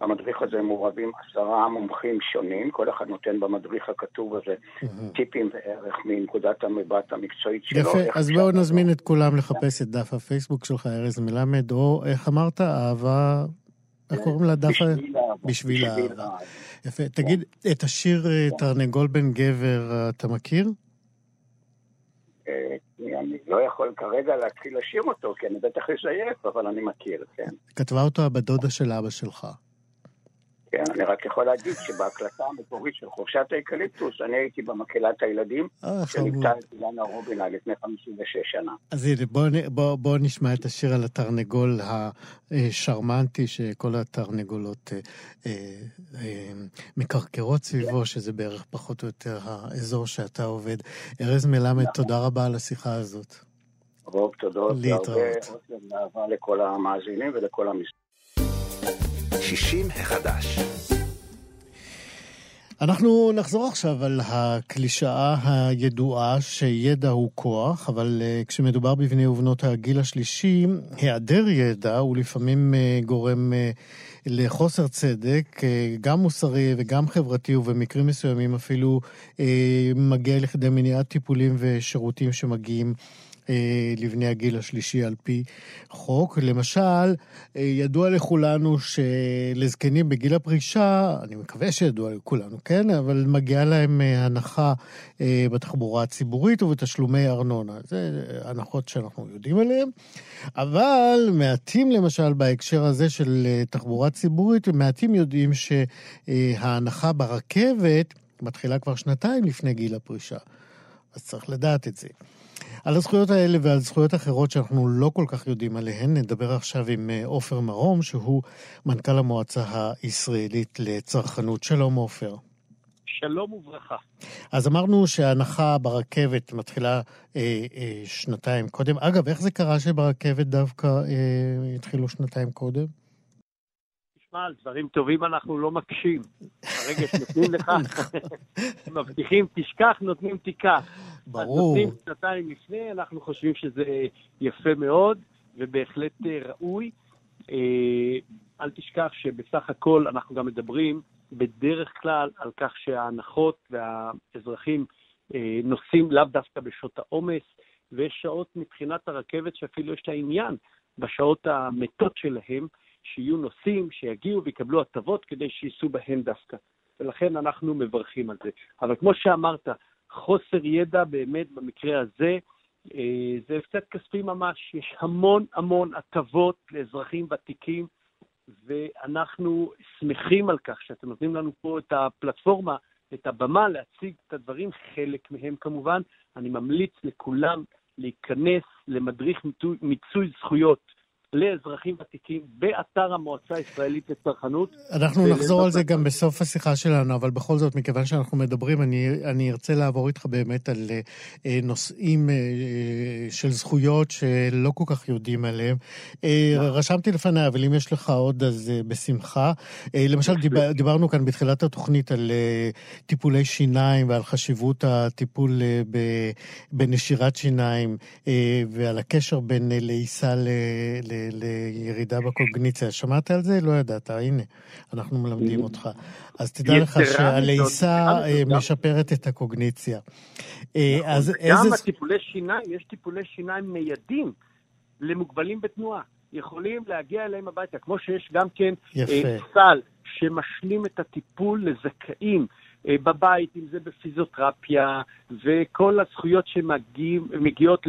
במדריך הזה מעורבים עשרה מומחים שונים, כל אחד נותן במדריך הכתוב הזה טיפים וערך מנקודת המבט המקצועית שלו. יפה, אז בואו נזמין את כולם לחפש את דף הפייסבוק שלך, ארז מלמד, או איך אמרת, אהבה... איך קוראים לה דף? בשביל אהבה. יפה. תגיד, את השיר תרנגול בן גבר אתה מכיר? אני לא יכול כרגע להתחיל לשיר אותו, כי אני בטח אזייף, אבל אני מכיר, כן. כתבה אותו הבת דודה של אבא שלך. כן, אני רק יכול להגיד שבהקלטה המקורית של חורשת האקליפטוס, אני הייתי במקהלת הילדים, שליוותה את אילנה רובינה לפני 56 שנה. אז הנה, בואו, בוא, בוא נשמע את השיר על התרנגול השרמנטי, שכל התרנגולות אה, אה, מקרקרות סביבו, שזה בערך פחות או יותר האזור שאתה עובד. ארז מלמד, תודה רבה על השיחה הזאת. רוב תודות, והרבה אהבה לכל המאזינים ולכל המספרים. 60 החדש. אנחנו נחזור עכשיו על הקלישאה הידועה שידע הוא כוח, אבל uh, כשמדובר בבני ובנות הגיל השלישי, היעדר ידע הוא לפעמים uh, גורם uh, לחוסר צדק, uh, גם מוסרי וגם חברתי, ובמקרים מסוימים אפילו uh, מגיע לכדי מניעת טיפולים ושירותים שמגיעים לבני הגיל השלישי על פי חוק. למשל, ידוע לכולנו שלזקנים בגיל הפרישה, אני מקווה שידוע לכולנו, כן? אבל מגיעה להם הנחה בתחבורה הציבורית ובתשלומי ארנונה. זה הנחות שאנחנו יודעים עליהן. אבל מעטים למשל בהקשר הזה של תחבורה ציבורית, מעטים יודעים שההנחה ברכבת מתחילה כבר שנתיים לפני גיל הפרישה. אז צריך לדעת את זה. על הזכויות האלה ועל זכויות אחרות שאנחנו לא כל כך יודעים עליהן, נדבר עכשיו עם עופר מרום, שהוא מנכ"ל המועצה הישראלית לצרכנות. שלום עופר. שלום וברכה. אז אמרנו שההנחה ברכבת מתחילה אה, אה, שנתיים קודם. אגב, איך זה קרה שברכבת דווקא אה, התחילו שנתיים קודם? תשמע, על דברים טובים אנחנו לא מקשים. ברגע שנותנים לך, [laughs] מבטיחים תשכח, נותנים תיקח. ברור. אז נותנים שנתיים לפני, אנחנו חושבים שזה יפה מאוד, ובהחלט ראוי. אל תשכח שבסך הכל אנחנו גם מדברים בדרך כלל על כך שההנחות והאזרחים נוסעים לאו דווקא בשעות העומס, ויש שעות מבחינת הרכבת שאפילו יש לה עניין בשעות המתות שלהם, שיהיו נוסעים, שיגיעו ויקבלו הטבות כדי שייסעו בהן דווקא. ולכן אנחנו מברכים על זה. אבל כמו שאמרת, חוסר ידע באמת במקרה הזה, זה הפסד כספי ממש. יש המון המון הטבות לאזרחים ותיקים, ואנחנו שמחים על כך שאתם נותנים לנו פה את הפלטפורמה, את הבמה להציג את הדברים, חלק מהם כמובן. אני ממליץ לכולם להיכנס למדריך מיצוי זכויות לאזרחים ותיקים באתר המועצה הישראלית לצרכנות. אנחנו נחזור על זה גם בסוף השיחה שלנו, אבל בכל זאת, מכיוון שאנחנו מדברים, אני, אני ארצה לעבור איתך באמת על אה, נושאים אה, של זכויות שלא כל כך יודעים עליהם. אה, רשמתי לפניי, אבל אם יש לך עוד, אז אה, בשמחה. אה, למשל, דיבר, דיברנו כאן בתחילת התוכנית על אה, טיפולי שיניים ועל חשיבות הטיפול אה, בנשירת שיניים, אה, ועל הקשר בין אה, לעיסה ל... ל לירידה בקוגניציה. שמעת על זה? לא ידעת, הנה, אנחנו מלמדים אותך. אז תדע לך שהלעיסה משפרת את הקוגניציה. אז איזה... גם הטיפולי שיניים, יש טיפולי שיניים מיידים למוגבלים בתנועה. יכולים להגיע אליהם הביתה, כמו שיש גם כן סל שמשלים את הטיפול לזכאים. בבית, אם זה בפיזיותרפיה, וכל הזכויות שמגיעות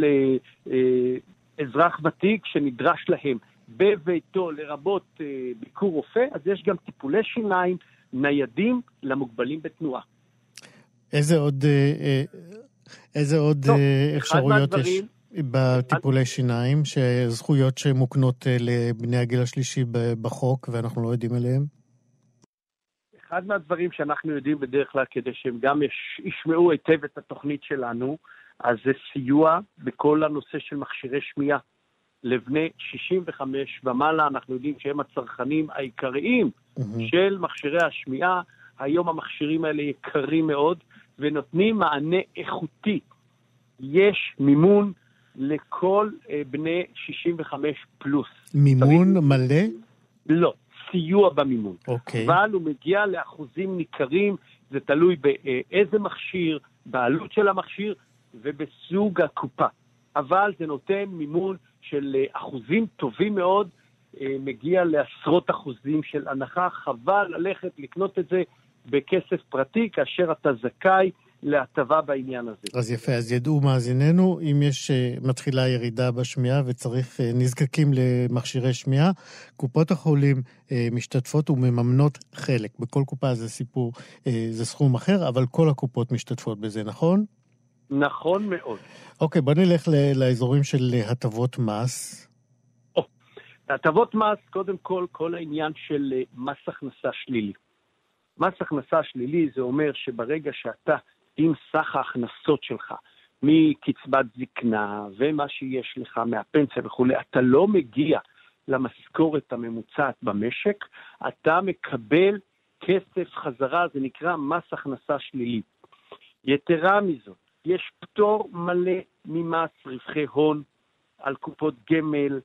אזרח ותיק שנדרש להם בביתו, לרבות אה, ביקור רופא, אז יש גם טיפולי שיניים ניידים למוגבלים בתנועה. איזה עוד, אה, אה, איזה עוד טוב, אפשרויות יש בטיפולי שיניים, זכויות שמוקנות לבני הגיל השלישי בחוק ואנחנו לא יודעים עליהן? אחד מהדברים שאנחנו יודעים בדרך כלל כדי שהם גם ישמעו היטב את התוכנית שלנו, אז זה סיוע בכל הנושא של מכשירי שמיעה. לבני 65 ומעלה, אנחנו יודעים שהם הצרכנים העיקריים mm-hmm. של מכשירי השמיעה. היום המכשירים האלה יקרים מאוד ונותנים מענה איכותי. יש מימון לכל אה, בני 65 פלוס. מימון צריך... מלא? לא, סיוע במימון. אוקיי. אבל הוא מגיע לאחוזים ניכרים, זה תלוי באיזה מכשיר, בעלות של המכשיר ובסוג הקופה. אבל זה נותן מימון של אה, אחוזים טובים מאוד, אה, מגיע לעשרות אחוזים של הנחה. חבל ללכת לקנות את זה בכסף פרטי, כאשר אתה זכאי להטבה בעניין הזה. אז יפה, אז ידעו מאזיננו, אם יש, אה, מתחילה ירידה בשמיעה וצריך, נזקקים למכשירי שמיעה, קופות החולים משתתפות ומממנות חלק. בכל קופה זה סיפור, זה סכום אחר, אבל כל הקופות משתתפות בזה, נכון? נכון מאוד. אוקיי, בוא נלך לאזורים של הטבות מס. הטבות מס, קודם כל, כל העניין של אה, מס הכנסה שלילי. מס הכנסה שלילי זה אומר שברגע שאתה, עם סך ההכנסות שלך, מקצבת זקנה ומה שיש לך מהפנסיה וכולי, אתה לא מגיע למשכורת הממוצעת במשק, אתה מקבל כסף חזרה, זה נקרא מס הכנסה שלילי. יתרה מזאת, יש פטור מלא ממס רווחי הון על קופות גמל,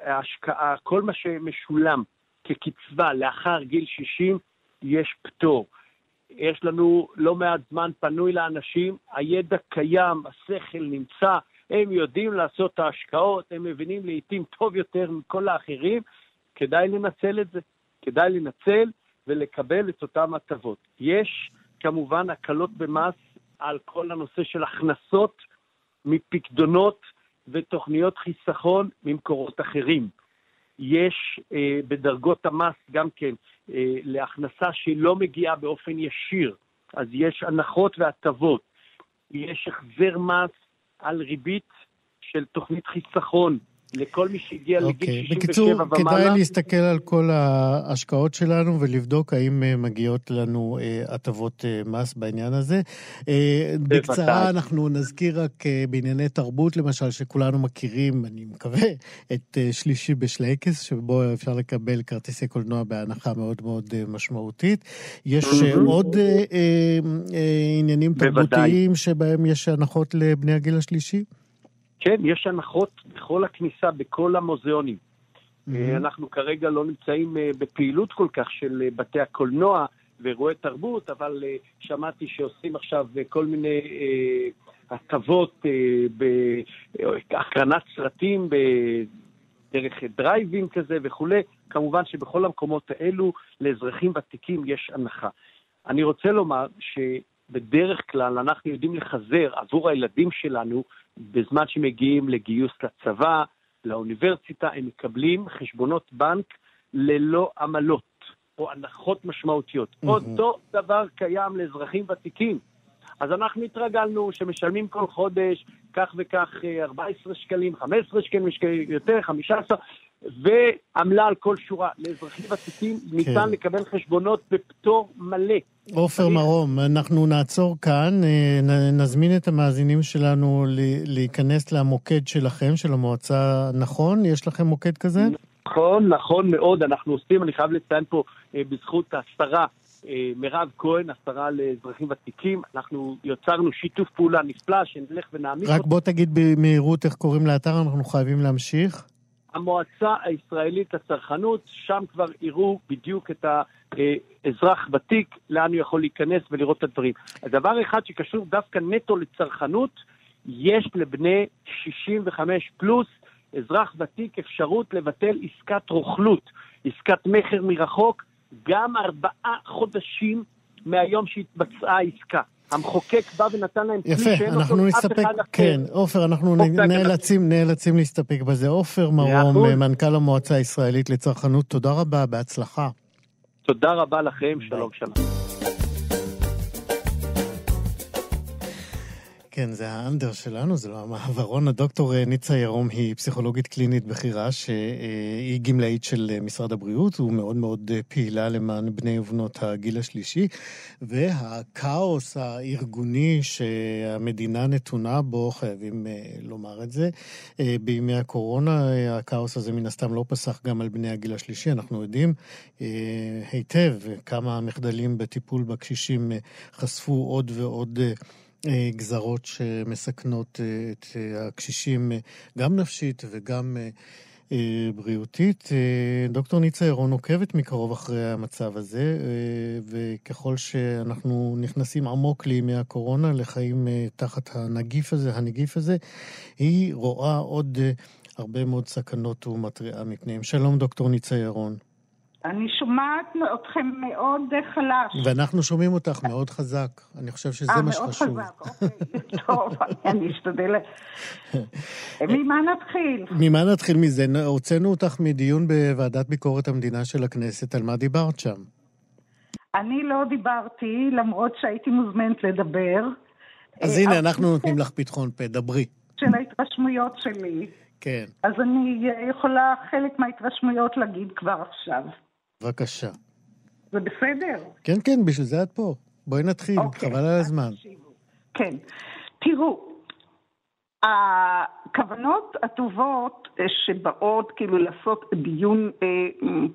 השקעה, כל מה שמשולם כקצבה לאחר גיל 60, יש פטור. יש לנו לא מעט זמן פנוי לאנשים, הידע קיים, השכל נמצא, הם יודעים לעשות את ההשקעות, הם מבינים לעיתים טוב יותר מכל האחרים, כדאי לנצל את זה. כדאי לנצל ולקבל את אותן הטבות. יש כמובן הקלות במס על כל הנושא של הכנסות מפקדונות ותוכניות חיסכון ממקורות אחרים. יש אה, בדרגות המס גם כן אה, להכנסה שהיא לא מגיעה באופן ישיר, אז יש הנחות והטבות. יש החזר מס על ריבית של תוכנית חיסכון לכל מי שהגיע okay. לגיל 67 בקיצור, ומעלה. בקיצור, כדאי להסתכל על כל ההשקעות שלנו ולבדוק האם אה, מגיעות לנו אה, הטבות אה, מס בעניין הזה. בקצרה אנחנו נזכיר רק בענייני תרבות, למשל, שכולנו מכירים, אני מקווה, את שלישי בשלייקס, שבו אפשר לקבל כרטיסי קולנוע בהנחה מאוד מאוד משמעותית. יש עוד עניינים תרבותיים שבהם יש הנחות לבני הגיל השלישי? כן, יש הנחות בכל הכניסה, בכל המוזיאונים. Mm-hmm. אנחנו כרגע לא נמצאים אה, בפעילות כל כך של אה, בתי הקולנוע ואירועי תרבות, אבל שמעתי שעושים עכשיו כל מיני הטבות בהקרנת סרטים דרך דרייבים כזה וכולי. כמובן שבכל המקומות האלו לאזרחים ותיקים יש הנחה. אני רוצה לומר שבדרך כלל אנחנו יודעים לחזר עבור הילדים שלנו בזמן שמגיעים לגיוס לצבא, לאוניברסיטה, הם מקבלים חשבונות בנק ללא עמלות או הנחות משמעותיות. Mm-hmm. אותו דבר קיים לאזרחים ותיקים. אז אנחנו התרגלנו שמשלמים כל חודש כך וכך 14 אה, שקלים, 15 שקלים, יותר, 15, ועמלה על כל שורה. לאזרחים ותיקים כן. ניתן לקבל חשבונות בפטור מלא. עופר מרום, אנחנו נעצור כאן, אה, נזמין את המאזינים שלנו להיכנס למוקד שלכם, של המועצה, נכון? יש לכם מוקד כזה? נכון, נכון מאוד, אנחנו עושים, אני חייב לציין פה אה, בזכות השרה אה, מירב כהן, השרה לאזרחים ותיקים, אנחנו יצרנו שיתוף פעולה נפלא שנלך ונעמיק. רק בוא תגיד במהירות איך קוראים לאתר, אנחנו חייבים להמשיך. המועצה הישראלית לצרכנות, שם כבר יראו בדיוק את האזרח ותיק, לאן הוא יכול להיכנס ולראות את הדברים. הדבר אחד שקשור דווקא נטו לצרכנות, יש לבני 65 פלוס, אזרח ותיק, אפשרות לבטל עסקת רוכלות, עסקת מכר מרחוק, גם ארבעה חודשים מהיום שהתבצעה העסקה. המחוקק בא ונתן להם כלי שאין אותו אף אחד אחר. כן, עופר, אנחנו נאלצים, נאלצים להסתפק בזה. עופר מרום, מנכ"ל המועצה הישראלית לצרכנות, תודה רבה, בהצלחה. תודה רבה לכם, שלום שלום. כן, זה האנדר שלנו, זה לא המעברון. הדוקטור אה, ניצה ירום היא פסיכולוגית קלינית בכירה, שהיא גמלאית של אה, משרד הבריאות, ומאוד מאוד אה, פעילה למען בני ובנות הגיל השלישי. והכאוס הארגוני שהמדינה נתונה בו, חייבים לומר את זה, בימי הקורונה, הכאוס הזה מן הסתם לא פסח גם על בני הגיל השלישי. אנחנו יודעים היטב כמה המחדלים בטיפול בקשישים חשפו עוד ועוד... אה, גזרות שמסכנות אה, את אה, הקשישים גם נפשית וגם בריאותית. דוקטור ניצה ירון עוקבת מקרוב אחרי המצב הזה, וככל שאנחנו נכנסים עמוק לימי הקורונה, לחיים תחת הנגיף הזה, הנגיף הזה, היא רואה עוד הרבה מאוד סכנות ומתריעה מפניהם. שלום, דוקטור ניצה ירון. אני שומעת אתכם מאוד חלש. ואנחנו שומעים אותך מאוד חזק. אני חושב שזה 아, מה שחשוב. אה, מאוד חזק, אוקיי. [laughs] טוב, אני אשתדל. [laughs] ממה נתחיל? ממה נתחיל מזה? הוצאנו אותך מדיון בוועדת ביקורת המדינה של הכנסת. על מה דיברת שם? אני לא דיברתי, למרות שהייתי מוזמנת לדבר. אז הנה, אנחנו נותנים לך פתחון פה, דברי. של ההתרשמויות שלי. כן. אז אני יכולה חלק מההתרשמויות להגיד כבר עכשיו. בבקשה. זה בסדר? כן, כן, בשביל זה את פה. בואי נתחיל, אוקיי, חבל על הזמן. כן. תראו, הכוונות הטובות אה, שבאות כאילו לעשות דיון אה,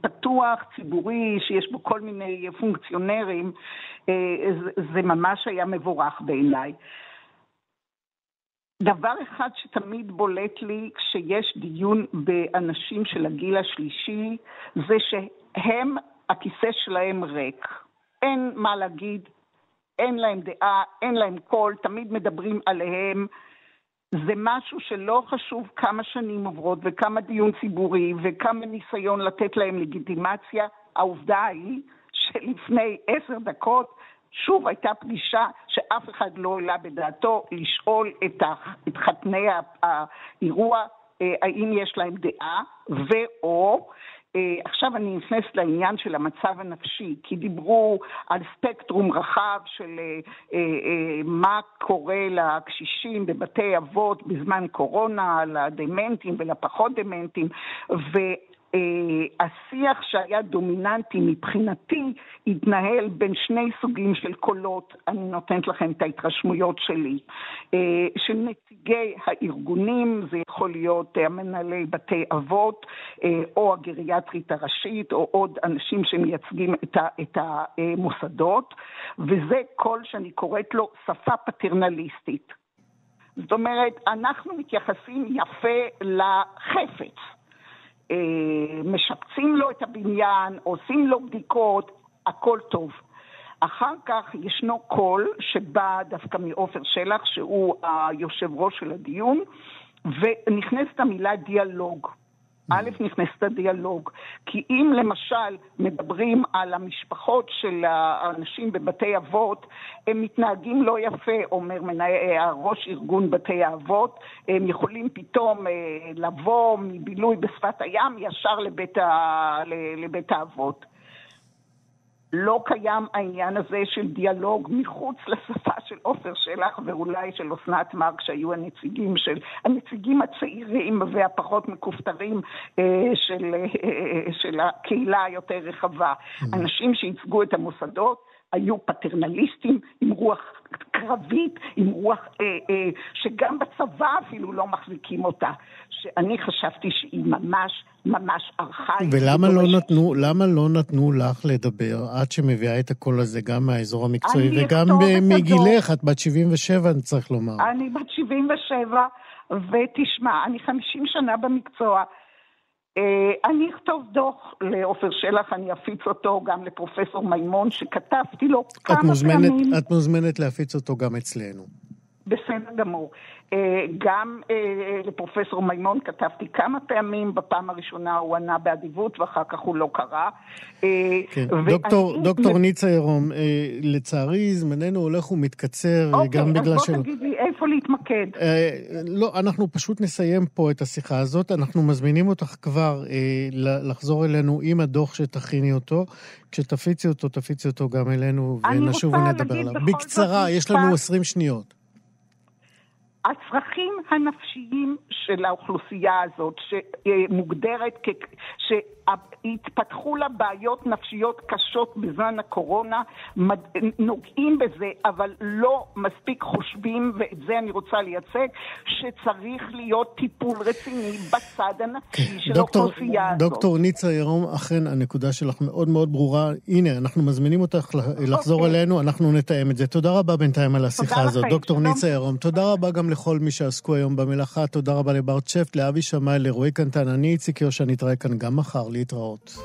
פתוח, ציבורי, שיש בו כל מיני פונקציונרים, אה, זה, זה ממש היה מבורך בעיניי. דבר אחד שתמיד בולט לי כשיש דיון באנשים של הגיל השלישי, זה שהם, הכיסא שלהם ריק. אין מה להגיד, אין להם דעה, אין להם קול, תמיד מדברים עליהם. זה משהו שלא חשוב כמה שנים עוברות וכמה דיון ציבורי וכמה ניסיון לתת להם לגיטימציה, העובדה היא שלפני עשר דקות שוב הייתה פגישה שאף אחד לא העלה בדעתו לשאול את, את חתני האירוע אה, האם יש להם דעה, ואו עכשיו אני נכנסת לעניין של המצב הנפשי, כי דיברו על ספקטרום רחב של אה, מה קורה לקשישים בבתי אבות בזמן קורונה, לדמנטים ולפחות דמנטים, אה, השיח שהיה דומיננטי מבחינתי התנהל בין שני סוגים של קולות, אני נותנת לכם את ההתרשמויות שלי, אה, של נציגי הארגונים, זה יכול להיות המנהלי בתי אבות או הגריאטרית הראשית או עוד אנשים שמייצגים את המוסדות, וזה קול שאני קוראת לו שפה פטרנליסטית. זאת אומרת, אנחנו מתייחסים יפה לחפץ. אה, משפצים לו את הבניין, עושים לו בדיקות, הכל טוב. אחר כך ישנו קול שבא דווקא מעופר שלח, שהוא היושב ראש של הדיון, ונכנסת המילה דיאלוג. א', נכנסת הדיאלוג. כי אם למשל מדברים על המשפחות של האנשים בבתי אבות, הם מתנהגים לא יפה, אומר מנהל, ראש ארגון בתי האבות, הם יכולים פתאום אה, לבוא מבילוי בשפת הים ישר לבית, ה, לבית האבות. לא קיים העניין הזה של דיאלוג מחוץ לשפה של עופר שלח ואולי של אסנת מארק שהיו הנציגים של, הנציגים הצעירים והפחות מכופתרים אה, של, אה, של הקהילה היותר רחבה. Mm-hmm. אנשים שייצגו את המוסדות היו פטרנליסטים עם רוח קרבית, עם רוח אה, אה, שגם בצבא אפילו לא מחזיקים אותה, שאני חשבתי שהיא ממש ממש ארכאית. ולמה לא, נתנו, למה לא נתנו לך לדבר עד שמביאה את הקול הזה גם מהאזור המקצועי וגם מגילך, את בת 77, אני צריך לומר. אני בת 77, ותשמע, אני 50 שנה במקצוע. אה, אני אכתוב דוח לעופר שלח, אני אפיץ אותו גם לפרופסור מימון, שכתבתי לו כמה מוזמנת, פעמים. את מוזמנת להפיץ אותו גם אצלנו. בסדר גמור. אה, גם אה, לפרופסור מימון כתבתי כמה פעמים, בפעם הראשונה הוא ענה באדיבות ואחר כך הוא לא קרא. כן. דוקטור, דוקטור ניצה ירום, לצערי זמננו הולך ומתקצר אוקיי, גם בגלל של... אוקיי, אז בוא תגיד לי איפה להתמקד. לא, אנחנו פשוט נסיים פה את השיחה הזאת. אנחנו מזמינים אותך כבר לחזור אלינו עם הדוח שתכיני אותו. כשתפיצי אותו, תפיצי אותו גם אלינו ונשוב ונדבר עליו. בקצרה, יש לנו 20 שניות. הצרכים הנפשיים של האוכלוסייה הזאת, שמוגדרת כ... שהתפתחו לה בעיות נפשיות קשות בזמן הקורונה, נוגעים בזה, אבל לא מספיק חושבים, ואת זה אני רוצה לייצג, שצריך להיות טיפול רציני בצד הנפשי כן. של האוכלוסייה הזאת. דוקטור ניצה ירום, אכן הנקודה שלך מאוד מאוד ברורה. הנה, אנחנו מזמינים אותך לחזור אוקיי. אלינו, אנחנו נתאם את זה. תודה רבה בינתיים על השיחה הזאת. לכם, דוקטור ניצה ירום, תודה רבה גם לכל מי שעסקו היום במלאכה, תודה רבה לבר צ'פט, לאבי שמאי, לרועי קנטן, אני איציק יושע, נתראה כאן גם מחר, להתראות.